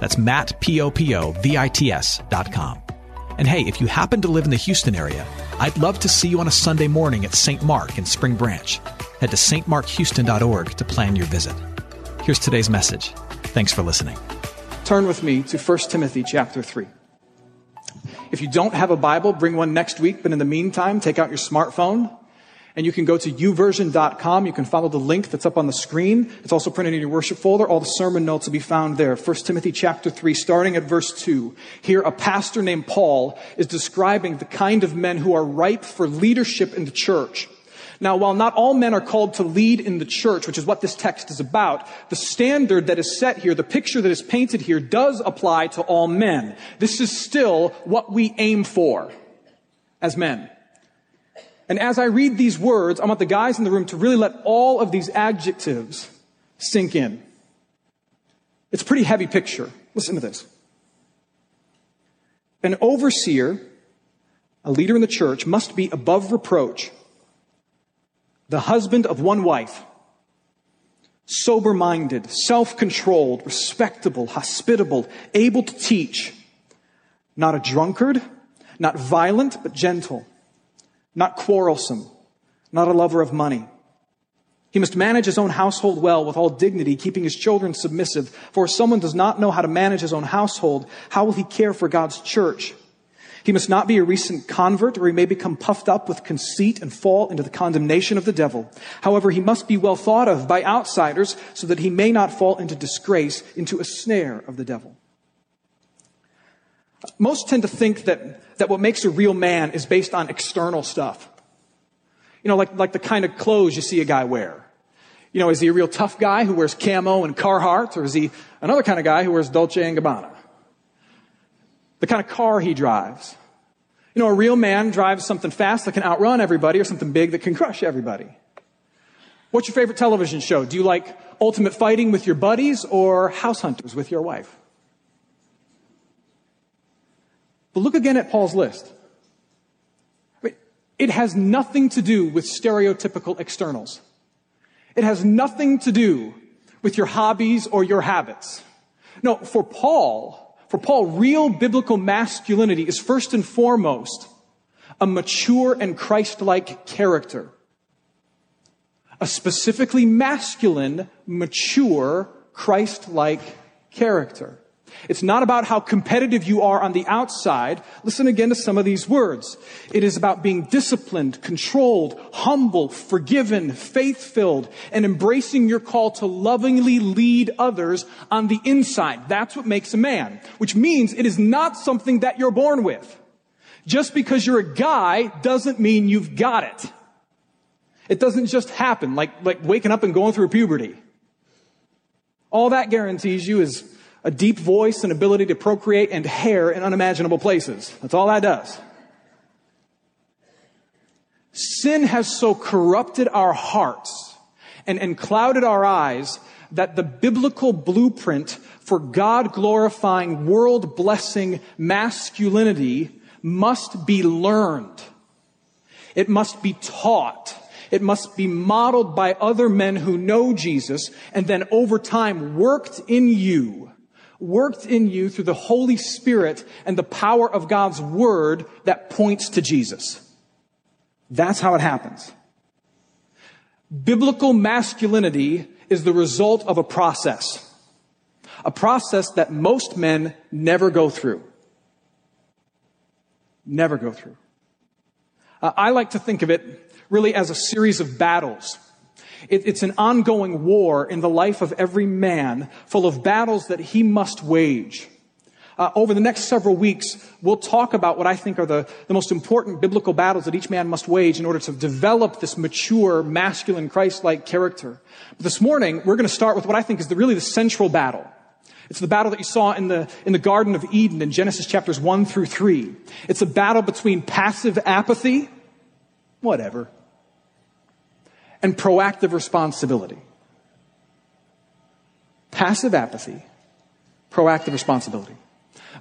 That's Matt, P-O-P-O-V-I-T-S dot com. And hey, if you happen to live in the Houston area, I'd love to see you on a Sunday morning at St. Mark in Spring Branch. Head to stmarkhouston.org to plan your visit. Here's today's message. Thanks for listening. Turn with me to 1 Timothy chapter 3. If you don't have a Bible, bring one next week, but in the meantime, take out your smartphone and you can go to youversion.com. You can follow the link that's up on the screen. It's also printed in your worship folder. All the sermon notes will be found there. 1 Timothy chapter 3, starting at verse 2. Here, a pastor named Paul is describing the kind of men who are ripe for leadership in the church. Now, while not all men are called to lead in the church, which is what this text is about, the standard that is set here, the picture that is painted here, does apply to all men. This is still what we aim for as men. And as I read these words, I want the guys in the room to really let all of these adjectives sink in. It's a pretty heavy picture. Listen to this. An overseer, a leader in the church, must be above reproach the husband of one wife, sober minded, self controlled, respectable, hospitable, able to teach, not a drunkard, not violent, but gentle, not quarrelsome, not a lover of money. He must manage his own household well with all dignity, keeping his children submissive. For if someone does not know how to manage his own household, how will he care for God's church? He must not be a recent convert, or he may become puffed up with conceit and fall into the condemnation of the devil. However, he must be well thought of by outsiders so that he may not fall into disgrace, into a snare of the devil. Most tend to think that, that what makes a real man is based on external stuff. You know, like, like the kind of clothes you see a guy wear. You know, is he a real tough guy who wears camo and Carhartt, or is he another kind of guy who wears Dolce and Gabbana? The kind of car he drives. You know, a real man drives something fast that can outrun everybody or something big that can crush everybody. What's your favorite television show? Do you like Ultimate Fighting with your buddies or House Hunters with your wife? But look again at Paul's list. It has nothing to do with stereotypical externals. It has nothing to do with your hobbies or your habits. No, for Paul, for Paul, real biblical masculinity is first and foremost a mature and Christ-like character. A specifically masculine, mature, Christ-like character. It's not about how competitive you are on the outside. Listen again to some of these words. It is about being disciplined, controlled, humble, forgiven, faith-filled, and embracing your call to lovingly lead others on the inside. That's what makes a man, which means it is not something that you're born with. Just because you're a guy doesn't mean you've got it. It doesn't just happen like, like waking up and going through puberty. All that guarantees you is a deep voice, an ability to procreate, and hair in unimaginable places. That's all that does. Sin has so corrupted our hearts and, and clouded our eyes that the biblical blueprint for God glorifying, world blessing masculinity must be learned. It must be taught. It must be modeled by other men who know Jesus and then over time worked in you worked in you through the Holy Spirit and the power of God's Word that points to Jesus. That's how it happens. Biblical masculinity is the result of a process. A process that most men never go through. Never go through. Uh, I like to think of it really as a series of battles it, it's an ongoing war in the life of every man, full of battles that he must wage. Uh, over the next several weeks, we'll talk about what I think are the, the most important biblical battles that each man must wage in order to develop this mature, masculine, Christ-like character. But this morning, we're going to start with what I think is the, really the central battle. It's the battle that you saw in the, in the Garden of Eden in Genesis chapters 1 through 3. It's a battle between passive apathy, whatever, and proactive responsibility. Passive apathy, proactive responsibility.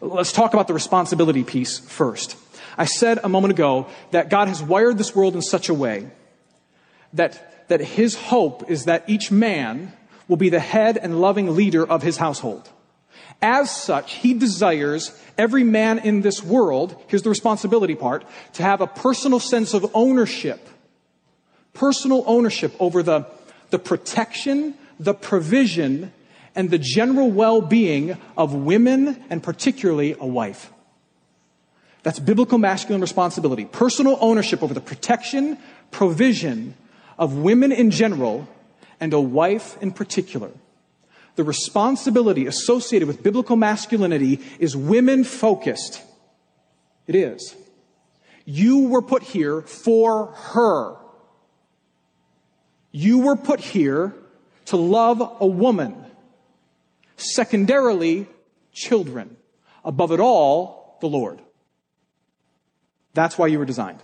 Let's talk about the responsibility piece first. I said a moment ago that God has wired this world in such a way that, that his hope is that each man will be the head and loving leader of his household. As such, he desires every man in this world, here's the responsibility part, to have a personal sense of ownership. Personal ownership over the, the protection, the provision, and the general well-being of women and particularly a wife. That's biblical masculine responsibility. Personal ownership over the protection, provision of women in general and a wife in particular the responsibility associated with biblical masculinity is women focused. It is. You were put here for her. You were put here to love a woman. Secondarily, children. Above it all, the Lord. That's why you were designed.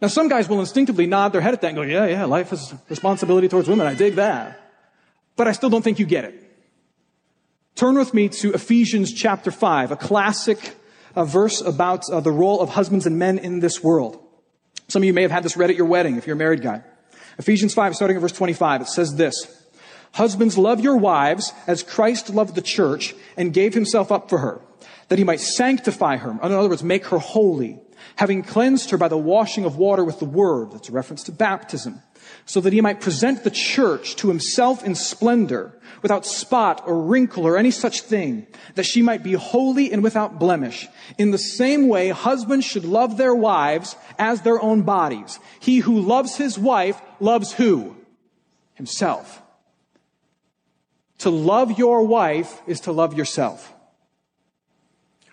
Now, some guys will instinctively nod their head at that and go, yeah, yeah, life is responsibility towards women. I dig that but I still don't think you get it. Turn with me to Ephesians chapter 5, a classic uh, verse about uh, the role of husbands and men in this world. Some of you may have had this read at your wedding if you're a married guy. Ephesians 5, starting at verse 25, it says this Husbands, love your wives as Christ loved the church and gave himself up for her, that he might sanctify her. In other words, make her holy, having cleansed her by the washing of water with the word. That's a reference to baptism so that he might present the church to himself in splendor, without spot or wrinkle or any such thing, that she might be holy and without blemish. In the same way, husbands should love their wives as their own bodies. He who loves his wife loves who? Himself. To love your wife is to love yourself.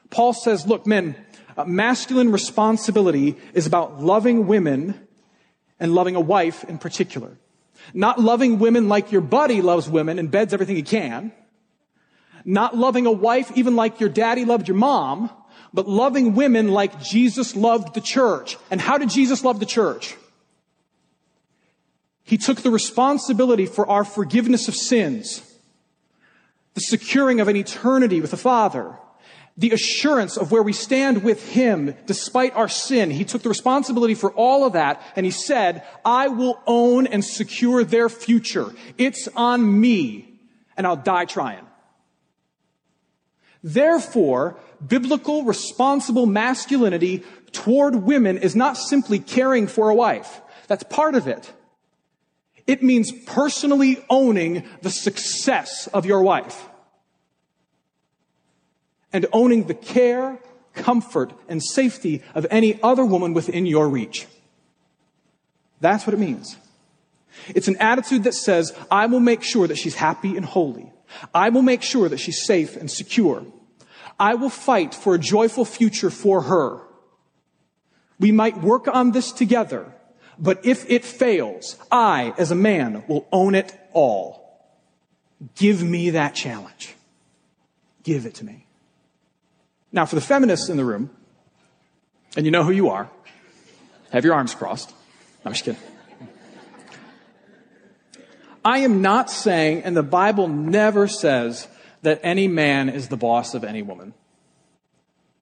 Paul says, look, men, uh, masculine responsibility is about loving women and loving a wife in particular. Not loving women like your buddy loves women and beds everything he can. Not loving a wife even like your daddy loved your mom, but loving women like Jesus loved the church. And how did Jesus love the church? He took the responsibility for our forgiveness of sins, the securing of an eternity with the Father, the assurance of where we stand with Him despite our sin. He took the responsibility for all of that and He said, I will own and secure their future. It's on me and I'll die trying. Therefore, biblical responsible masculinity toward women is not simply caring for a wife. That's part of it. It means personally owning the success of your wife and owning the care, comfort, and safety of any other woman within your reach. That's what it means. It's an attitude that says, I will make sure that she's happy and holy. I will make sure that she's safe and secure. I will fight for a joyful future for her. We might work on this together, but if it fails, I, as a man, will own it all. Give me that challenge. Give it to me. Now, for the feminists in the room, and you know who you are, have your arms crossed. I'm just kidding. I am not saying, and the Bible never says, that any man is the boss of any woman.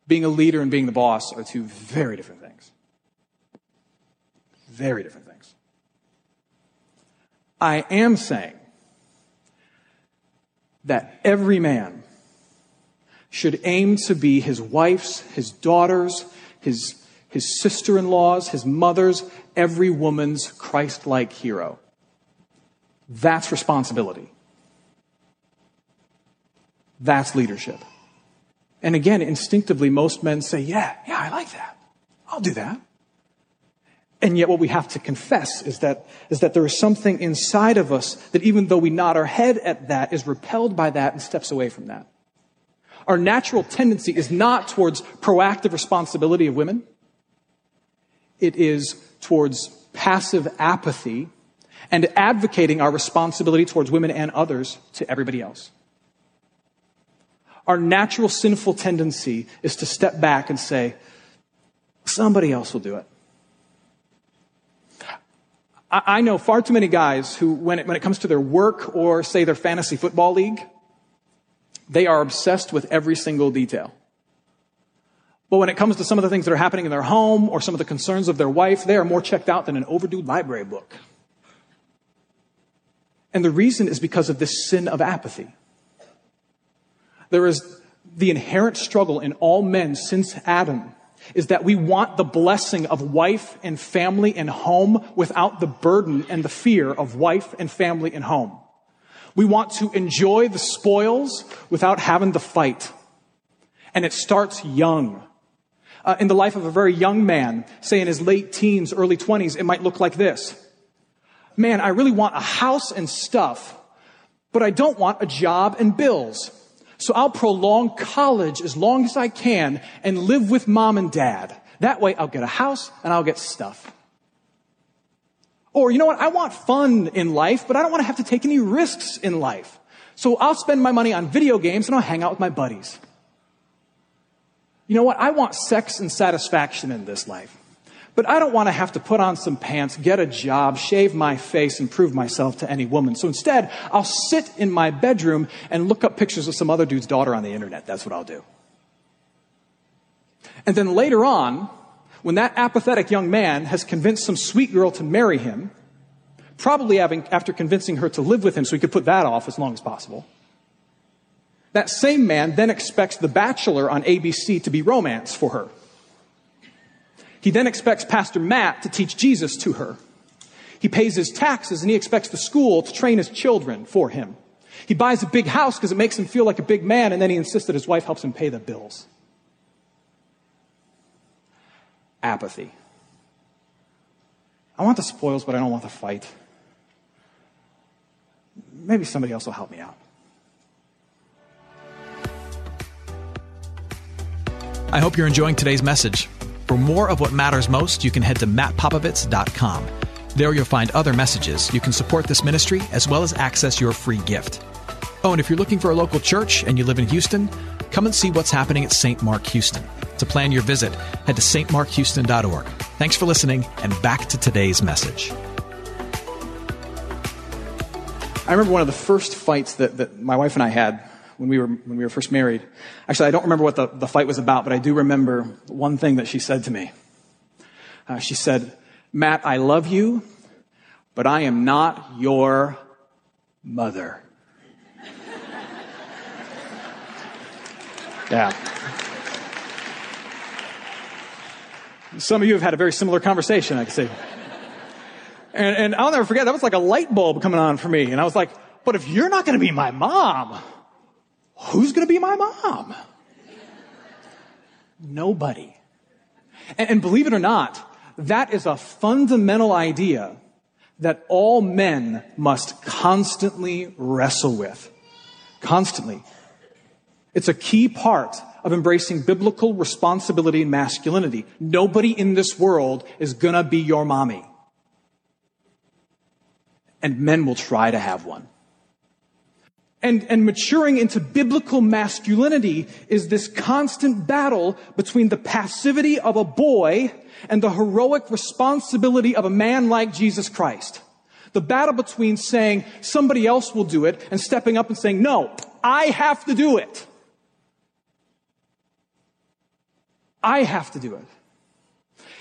Being a leader and being the boss are two very different things. Very different things. I am saying that every man should aim to be his wife's, his daughter's, his, his sister in law's, his mother's, every woman's Christ like hero. That's responsibility. That's leadership. And again, instinctively, most men say, Yeah, yeah, I like that. I'll do that. And yet, what we have to confess is that, is that there is something inside of us that, even though we nod our head at that, is repelled by that and steps away from that. Our natural tendency is not towards proactive responsibility of women. It is towards passive apathy and advocating our responsibility towards women and others to everybody else. our natural sinful tendency is to step back and say, somebody else will do it. I, know far too many guys who, when it, when it comes to their work or, say, their fantasy football league, they are obsessed with every single detail. But when it comes to some of the things that are happening in their home or some of the concerns of their wife, they are more checked out than an overdue library book. And the reason is because of this sin of apathy. There is the inherent struggle in all men since Adam is that we want the blessing of wife and family and home without the burden and the fear of wife and family and home. We want to enjoy the spoils without having to fight. And it starts young. Uh, in the life of a very young man, say in his late teens, early 20s, it might look like this. Man, I really want a house and stuff, but I don't want a job and bills. So I'll prolong college as long as I can and live with mom and dad. That way I'll get a house and I'll get stuff. Or, you know what? I want fun in life, but I don't want to have to take any risks in life. So I'll spend my money on video games and I'll hang out with my buddies. You know what? I want sex and satisfaction in this life. But I don't want to have to put on some pants, get a job, shave my face, and prove myself to any woman. So instead, I'll sit in my bedroom and look up pictures of some other dude's daughter on the internet. That's what I'll do. And then later on, when that apathetic young man has convinced some sweet girl to marry him, probably having, after convincing her to live with him so he could put that off as long as possible, that same man then expects The Bachelor on ABC to be romance for her. He then expects Pastor Matt to teach Jesus to her. He pays his taxes and he expects the school to train his children for him. He buys a big house because it makes him feel like a big man and then he insists that his wife helps him pay the bills. Apathy. I want the spoils, but I don't want the fight. Maybe somebody else will help me out. I hope you're enjoying today's message. For more of what matters most, you can head to mattpopovits.com. There you'll find other messages. You can support this ministry as well as access your free gift. Oh, and if you're looking for a local church and you live in Houston, come and see what's happening at St. Mark Houston. To plan your visit, head to stmarkhouston.org. Thanks for listening, and back to today's message. I remember one of the first fights that, that my wife and I had when we were, when we were first married. Actually, I don't remember what the, the fight was about, but I do remember one thing that she said to me. Uh, she said, Matt, I love you, but I am not your mother. Yeah. Some of you have had a very similar conversation, I can see. And, and I'll never forget, that was like a light bulb coming on for me. And I was like, but if you're not going to be my mom, who's going to be my mom? Nobody. And, and believe it or not, that is a fundamental idea that all men must constantly wrestle with. Constantly. It's a key part of embracing biblical responsibility and masculinity. Nobody in this world is gonna be your mommy. And men will try to have one. And, and maturing into biblical masculinity is this constant battle between the passivity of a boy and the heroic responsibility of a man like Jesus Christ. The battle between saying somebody else will do it and stepping up and saying, no, I have to do it. I have to do it.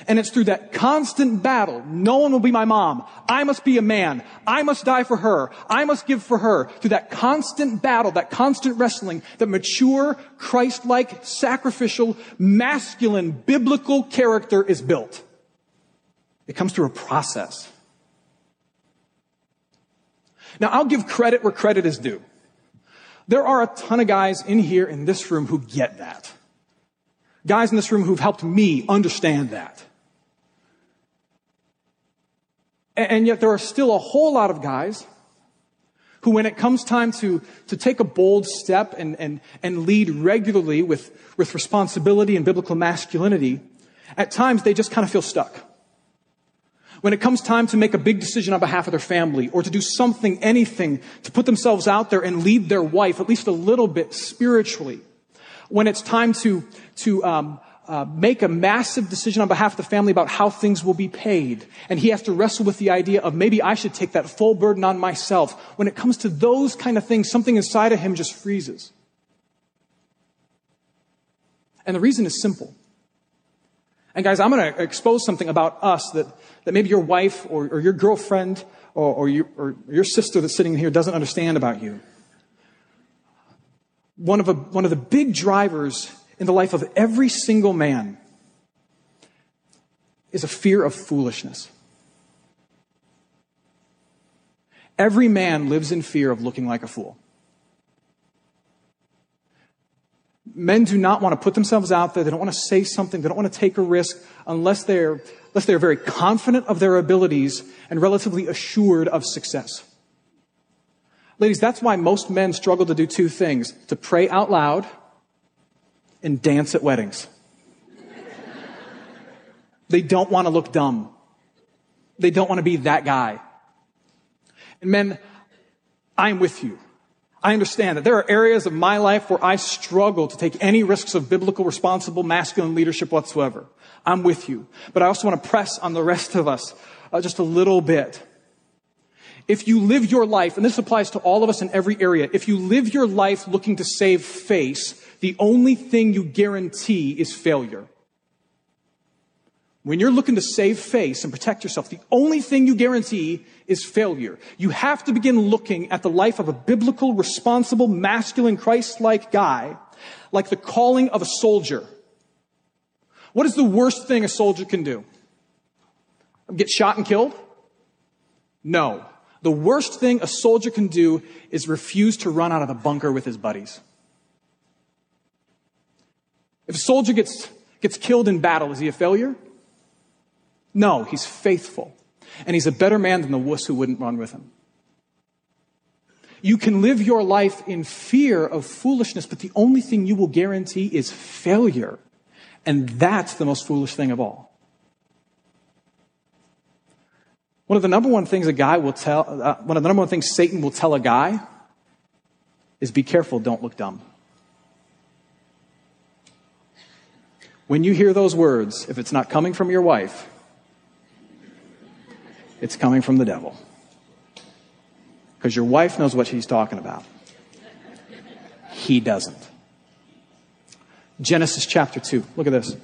And it's through that constant battle. No one will be my mom. I must be a man. I must die for her. I must give for her. Through that constant battle, that constant wrestling, that mature, Christ-like, sacrificial, masculine, biblical character is built. It comes through a process. Now, I'll give credit where credit is due. There are a ton of guys in here in this room who get that. Guys in this room who've helped me understand that. And yet there are still a whole lot of guys who, when it comes time to, to take a bold step and, and, and lead regularly with, with responsibility and biblical masculinity, at times they just kind of feel stuck. When it comes time to make a big decision on behalf of their family or to do something, anything, to put themselves out there and lead their wife, at least a little bit spiritually, When it's time to, to um, uh, make a massive decision on behalf of the family about how things will be paid. And he has to wrestle with the idea of maybe I should take that full burden on myself. When it comes to those kind of things, something inside of him just freezes. And the reason is simple. And guys, I'm going to expose something about us that, that maybe your wife or, or your girlfriend or, or, your, or your sister that's sitting here doesn't understand about you. One of, a, one of the big drivers in the life of every single man is a fear of foolishness. Every man lives in fear of looking like a fool. Men do not want to put themselves out there. They don't want to say something. They don't want to take a risk unless they're, unless they're very confident of their abilities and relatively assured of success. Ladies, that's why most men struggle to do two things to pray out loud and dance at weddings. they don't want to look dumb. They don't want to be that guy. And men, I'm with you. I understand that there are areas of my life where I struggle to take any risks of biblical, responsible, masculine leadership whatsoever. I'm with you. But I also want to press on the rest of us uh, just a little bit. If you live your life, and this applies to all of us in every area, if you live your life looking to save face, the only thing you guarantee is failure. When you're looking to save face and protect yourself, the only thing you guarantee is failure. You have to begin looking at the life of a biblical, responsible, masculine, Christ-like guy, like the calling of a soldier. What is the worst thing a soldier can do? Get shot and killed? No. The worst thing a soldier can do is refuse to run out of the bunker with his buddies. If a soldier gets, gets killed in battle, is he a failure? No, he's faithful. And he's a better man than the wuss who wouldn't run with him. You can live your life in fear of foolishness, but the only thing you will guarantee is failure. And that's the most foolish thing of all. One of the number one things a guy will tell, uh, one of the number one things Satan will tell a guy is be careful, don't look dumb. When you hear those words, if it's not coming from your wife, it's coming from the devil. Because your wife knows what she's talking about. He doesn't. Genesis chapter 2. Look at this.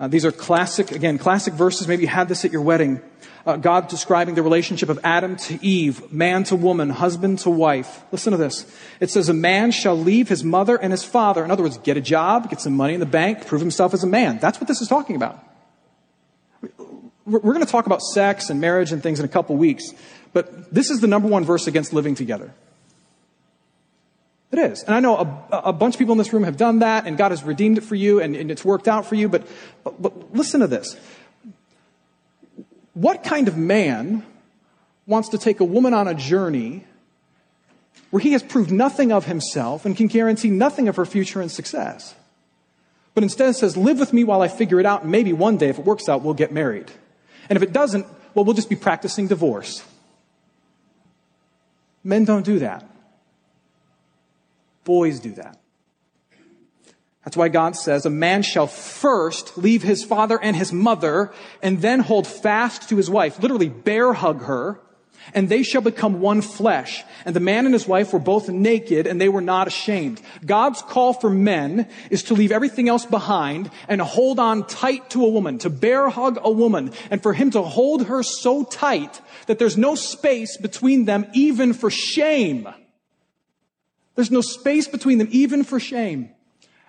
Uh, these are classic, again, classic verses. Maybe you had this at your wedding. Uh, God describing the relationship of Adam to Eve, man to woman, husband to wife. Listen to this. It says, A man shall leave his mother and his father. In other words, get a job, get some money in the bank, prove himself as a man. That's what this is talking about. We're going to talk about sex and marriage and things in a couple weeks, but this is the number one verse against living together. It is. And I know a, a, bunch of people in this room have done that, and God has redeemed it for you, and, and it's worked out for you, but, but, but listen to this. What kind of man wants to take a woman on a journey where he has proved nothing of himself and can guarantee nothing of her future and success? But instead says, live with me while I figure it out, and maybe one day, if it works out, we'll get married. And if it doesn't, well, we'll just be practicing divorce. Men don't do that. Boys do that. That's why God says a man shall first leave his father and his mother and then hold fast to his wife, literally bear hug her, and they shall become one flesh. And the man and his wife were both naked and they were not ashamed. God's call for men is to leave everything else behind and hold on tight to a woman, to bear hug a woman, and for him to hold her so tight that there's no space between them even for shame. There's no space between them, even for shame.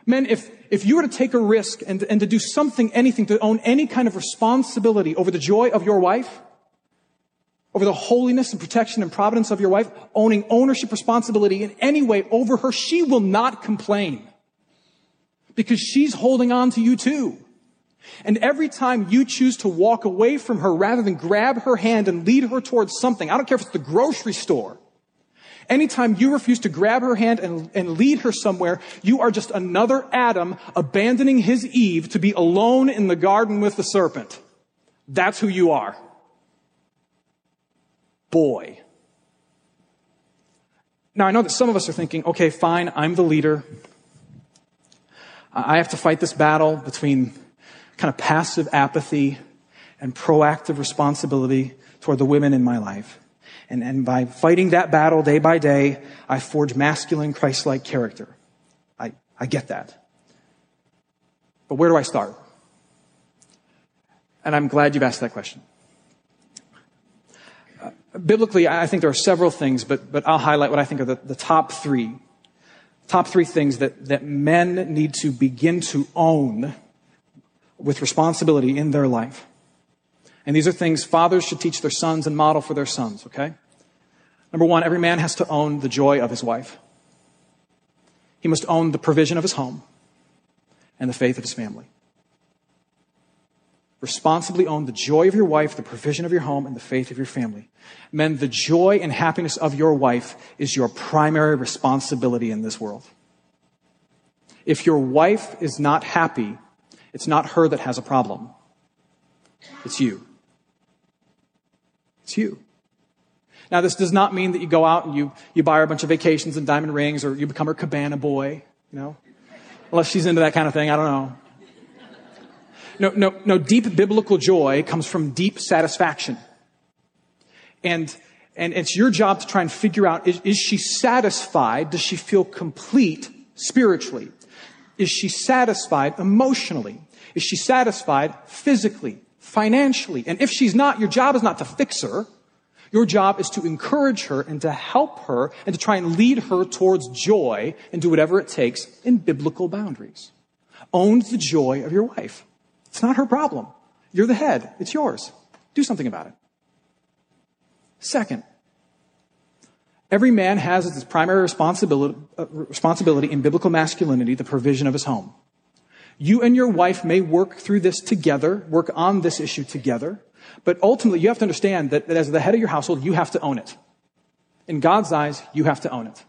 Men, if, if you were to take a risk and, and to do something, anything, to own any kind of responsibility over the joy of your wife, over the holiness and protection and providence of your wife, owning ownership responsibility in any way over her, she will not complain. Because she's holding on to you too. And every time you choose to walk away from her rather than grab her hand and lead her towards something, I don't care if it's the grocery store, Anytime you refuse to grab her hand and, and lead her somewhere, you are just another Adam abandoning his Eve to be alone in the garden with the serpent. That's who you are. Boy. Now I know that some of us are thinking, okay, fine, I'm the leader. I have to fight this battle between kind of passive apathy and proactive responsibility toward the women in my life. And, and by fighting that battle day by day, I forge masculine Christ-like character. I, I get that. But where do I start? And I'm glad you've asked that question. Uh, biblically, I think there are several things, but, but I'll highlight what I think are the, the top three. Top three things that, that men need to begin to own with responsibility in their life. And these are things fathers should teach their sons and model for their sons, okay? Number one, every man has to own the joy of his wife. He must own the provision of his home and the faith of his family. Responsibly own the joy of your wife, the provision of your home, and the faith of your family. Men, the joy and happiness of your wife is your primary responsibility in this world. If your wife is not happy, it's not her that has a problem. It's you. It's you. Now, this does not mean that you go out and you, you buy her a bunch of vacations and diamond rings or you become her cabana boy, you know? Unless she's into that kind of thing, I don't know. No, no, no, deep biblical joy comes from deep satisfaction. And, and it's your job to try and figure out, is, is she satisfied? Does she feel complete spiritually? Is she satisfied emotionally? Is she satisfied physically, financially? And if she's not, your job is not to fix her. Your job is to encourage her and to help her and to try and lead her towards joy and do whatever it takes in biblical boundaries. Own the joy of your wife. It's not her problem. You're the head. It's yours. Do something about it. Second, every man has as his primary responsibility, uh, responsibility in biblical masculinity the provision of his home. You and your wife may work through this together, work on this issue together, but ultimately you have to understand that, that as the head of your household, you have to own it. In God's eyes, you have to own it.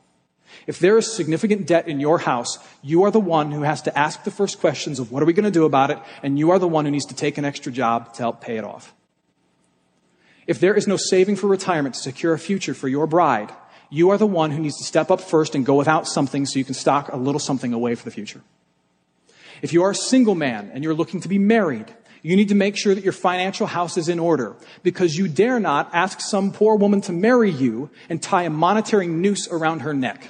If there is significant debt in your house, you are the one who has to ask the first questions of what are we going to do about it, and you are the one who needs to take an extra job to help pay it off. If there is no saving for retirement to secure a future for your bride, you are the one who needs to step up first and go without something so you can stock a little something away for the future. If you are a single man and you're looking to be married, you need to make sure that your financial house is in order because you dare not ask some poor woman to marry you and tie a monetary noose around her neck.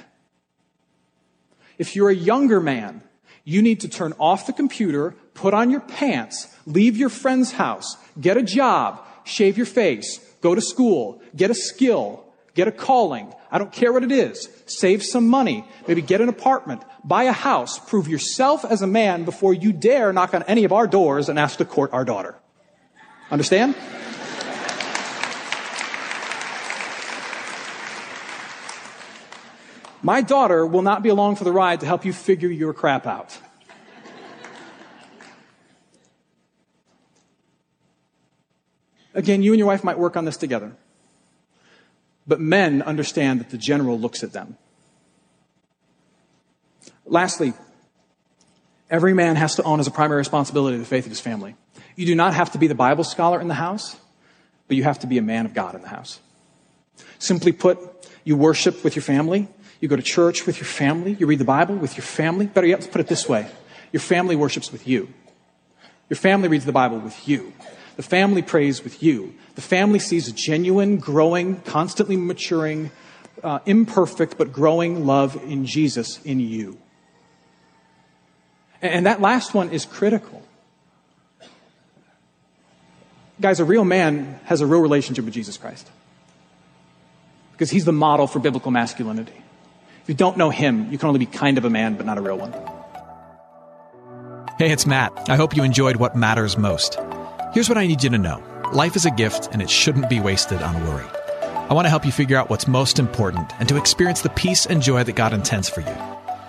If you're a younger man, you need to turn off the computer, put on your pants, leave your friend's house, get a job, shave your face, go to school, get a skill, get a calling. I don't care what it is. Save some money. Maybe get an apartment, buy a house, prove yourself as a man before you dare knock on any of our doors and ask to court our daughter. Understand? My daughter will not be along for the ride to help you figure your crap out. Again, you and your wife might work on this together. But men understand that the general looks at them. Lastly, every man has to own as a primary responsibility the faith of his family. You do not have to be the Bible scholar in the house, but you have to be a man of God in the house. Simply put, you worship with your family, you go to church with your family, you read the Bible with your family. Better yet, let's put it this way your family worships with you. Your family reads the Bible with you. The family prays with you. The family sees a genuine, growing, constantly maturing, uh, imperfect but growing love in Jesus in you. And that last one is critical. Guys, a real man has a real relationship with Jesus Christ because he's the model for biblical masculinity. If you don't know him, you can only be kind of a man, but not a real one. Hey, it's Matt. I hope you enjoyed what matters most. Here's what I need you to know life is a gift, and it shouldn't be wasted on worry. I want to help you figure out what's most important and to experience the peace and joy that God intends for you.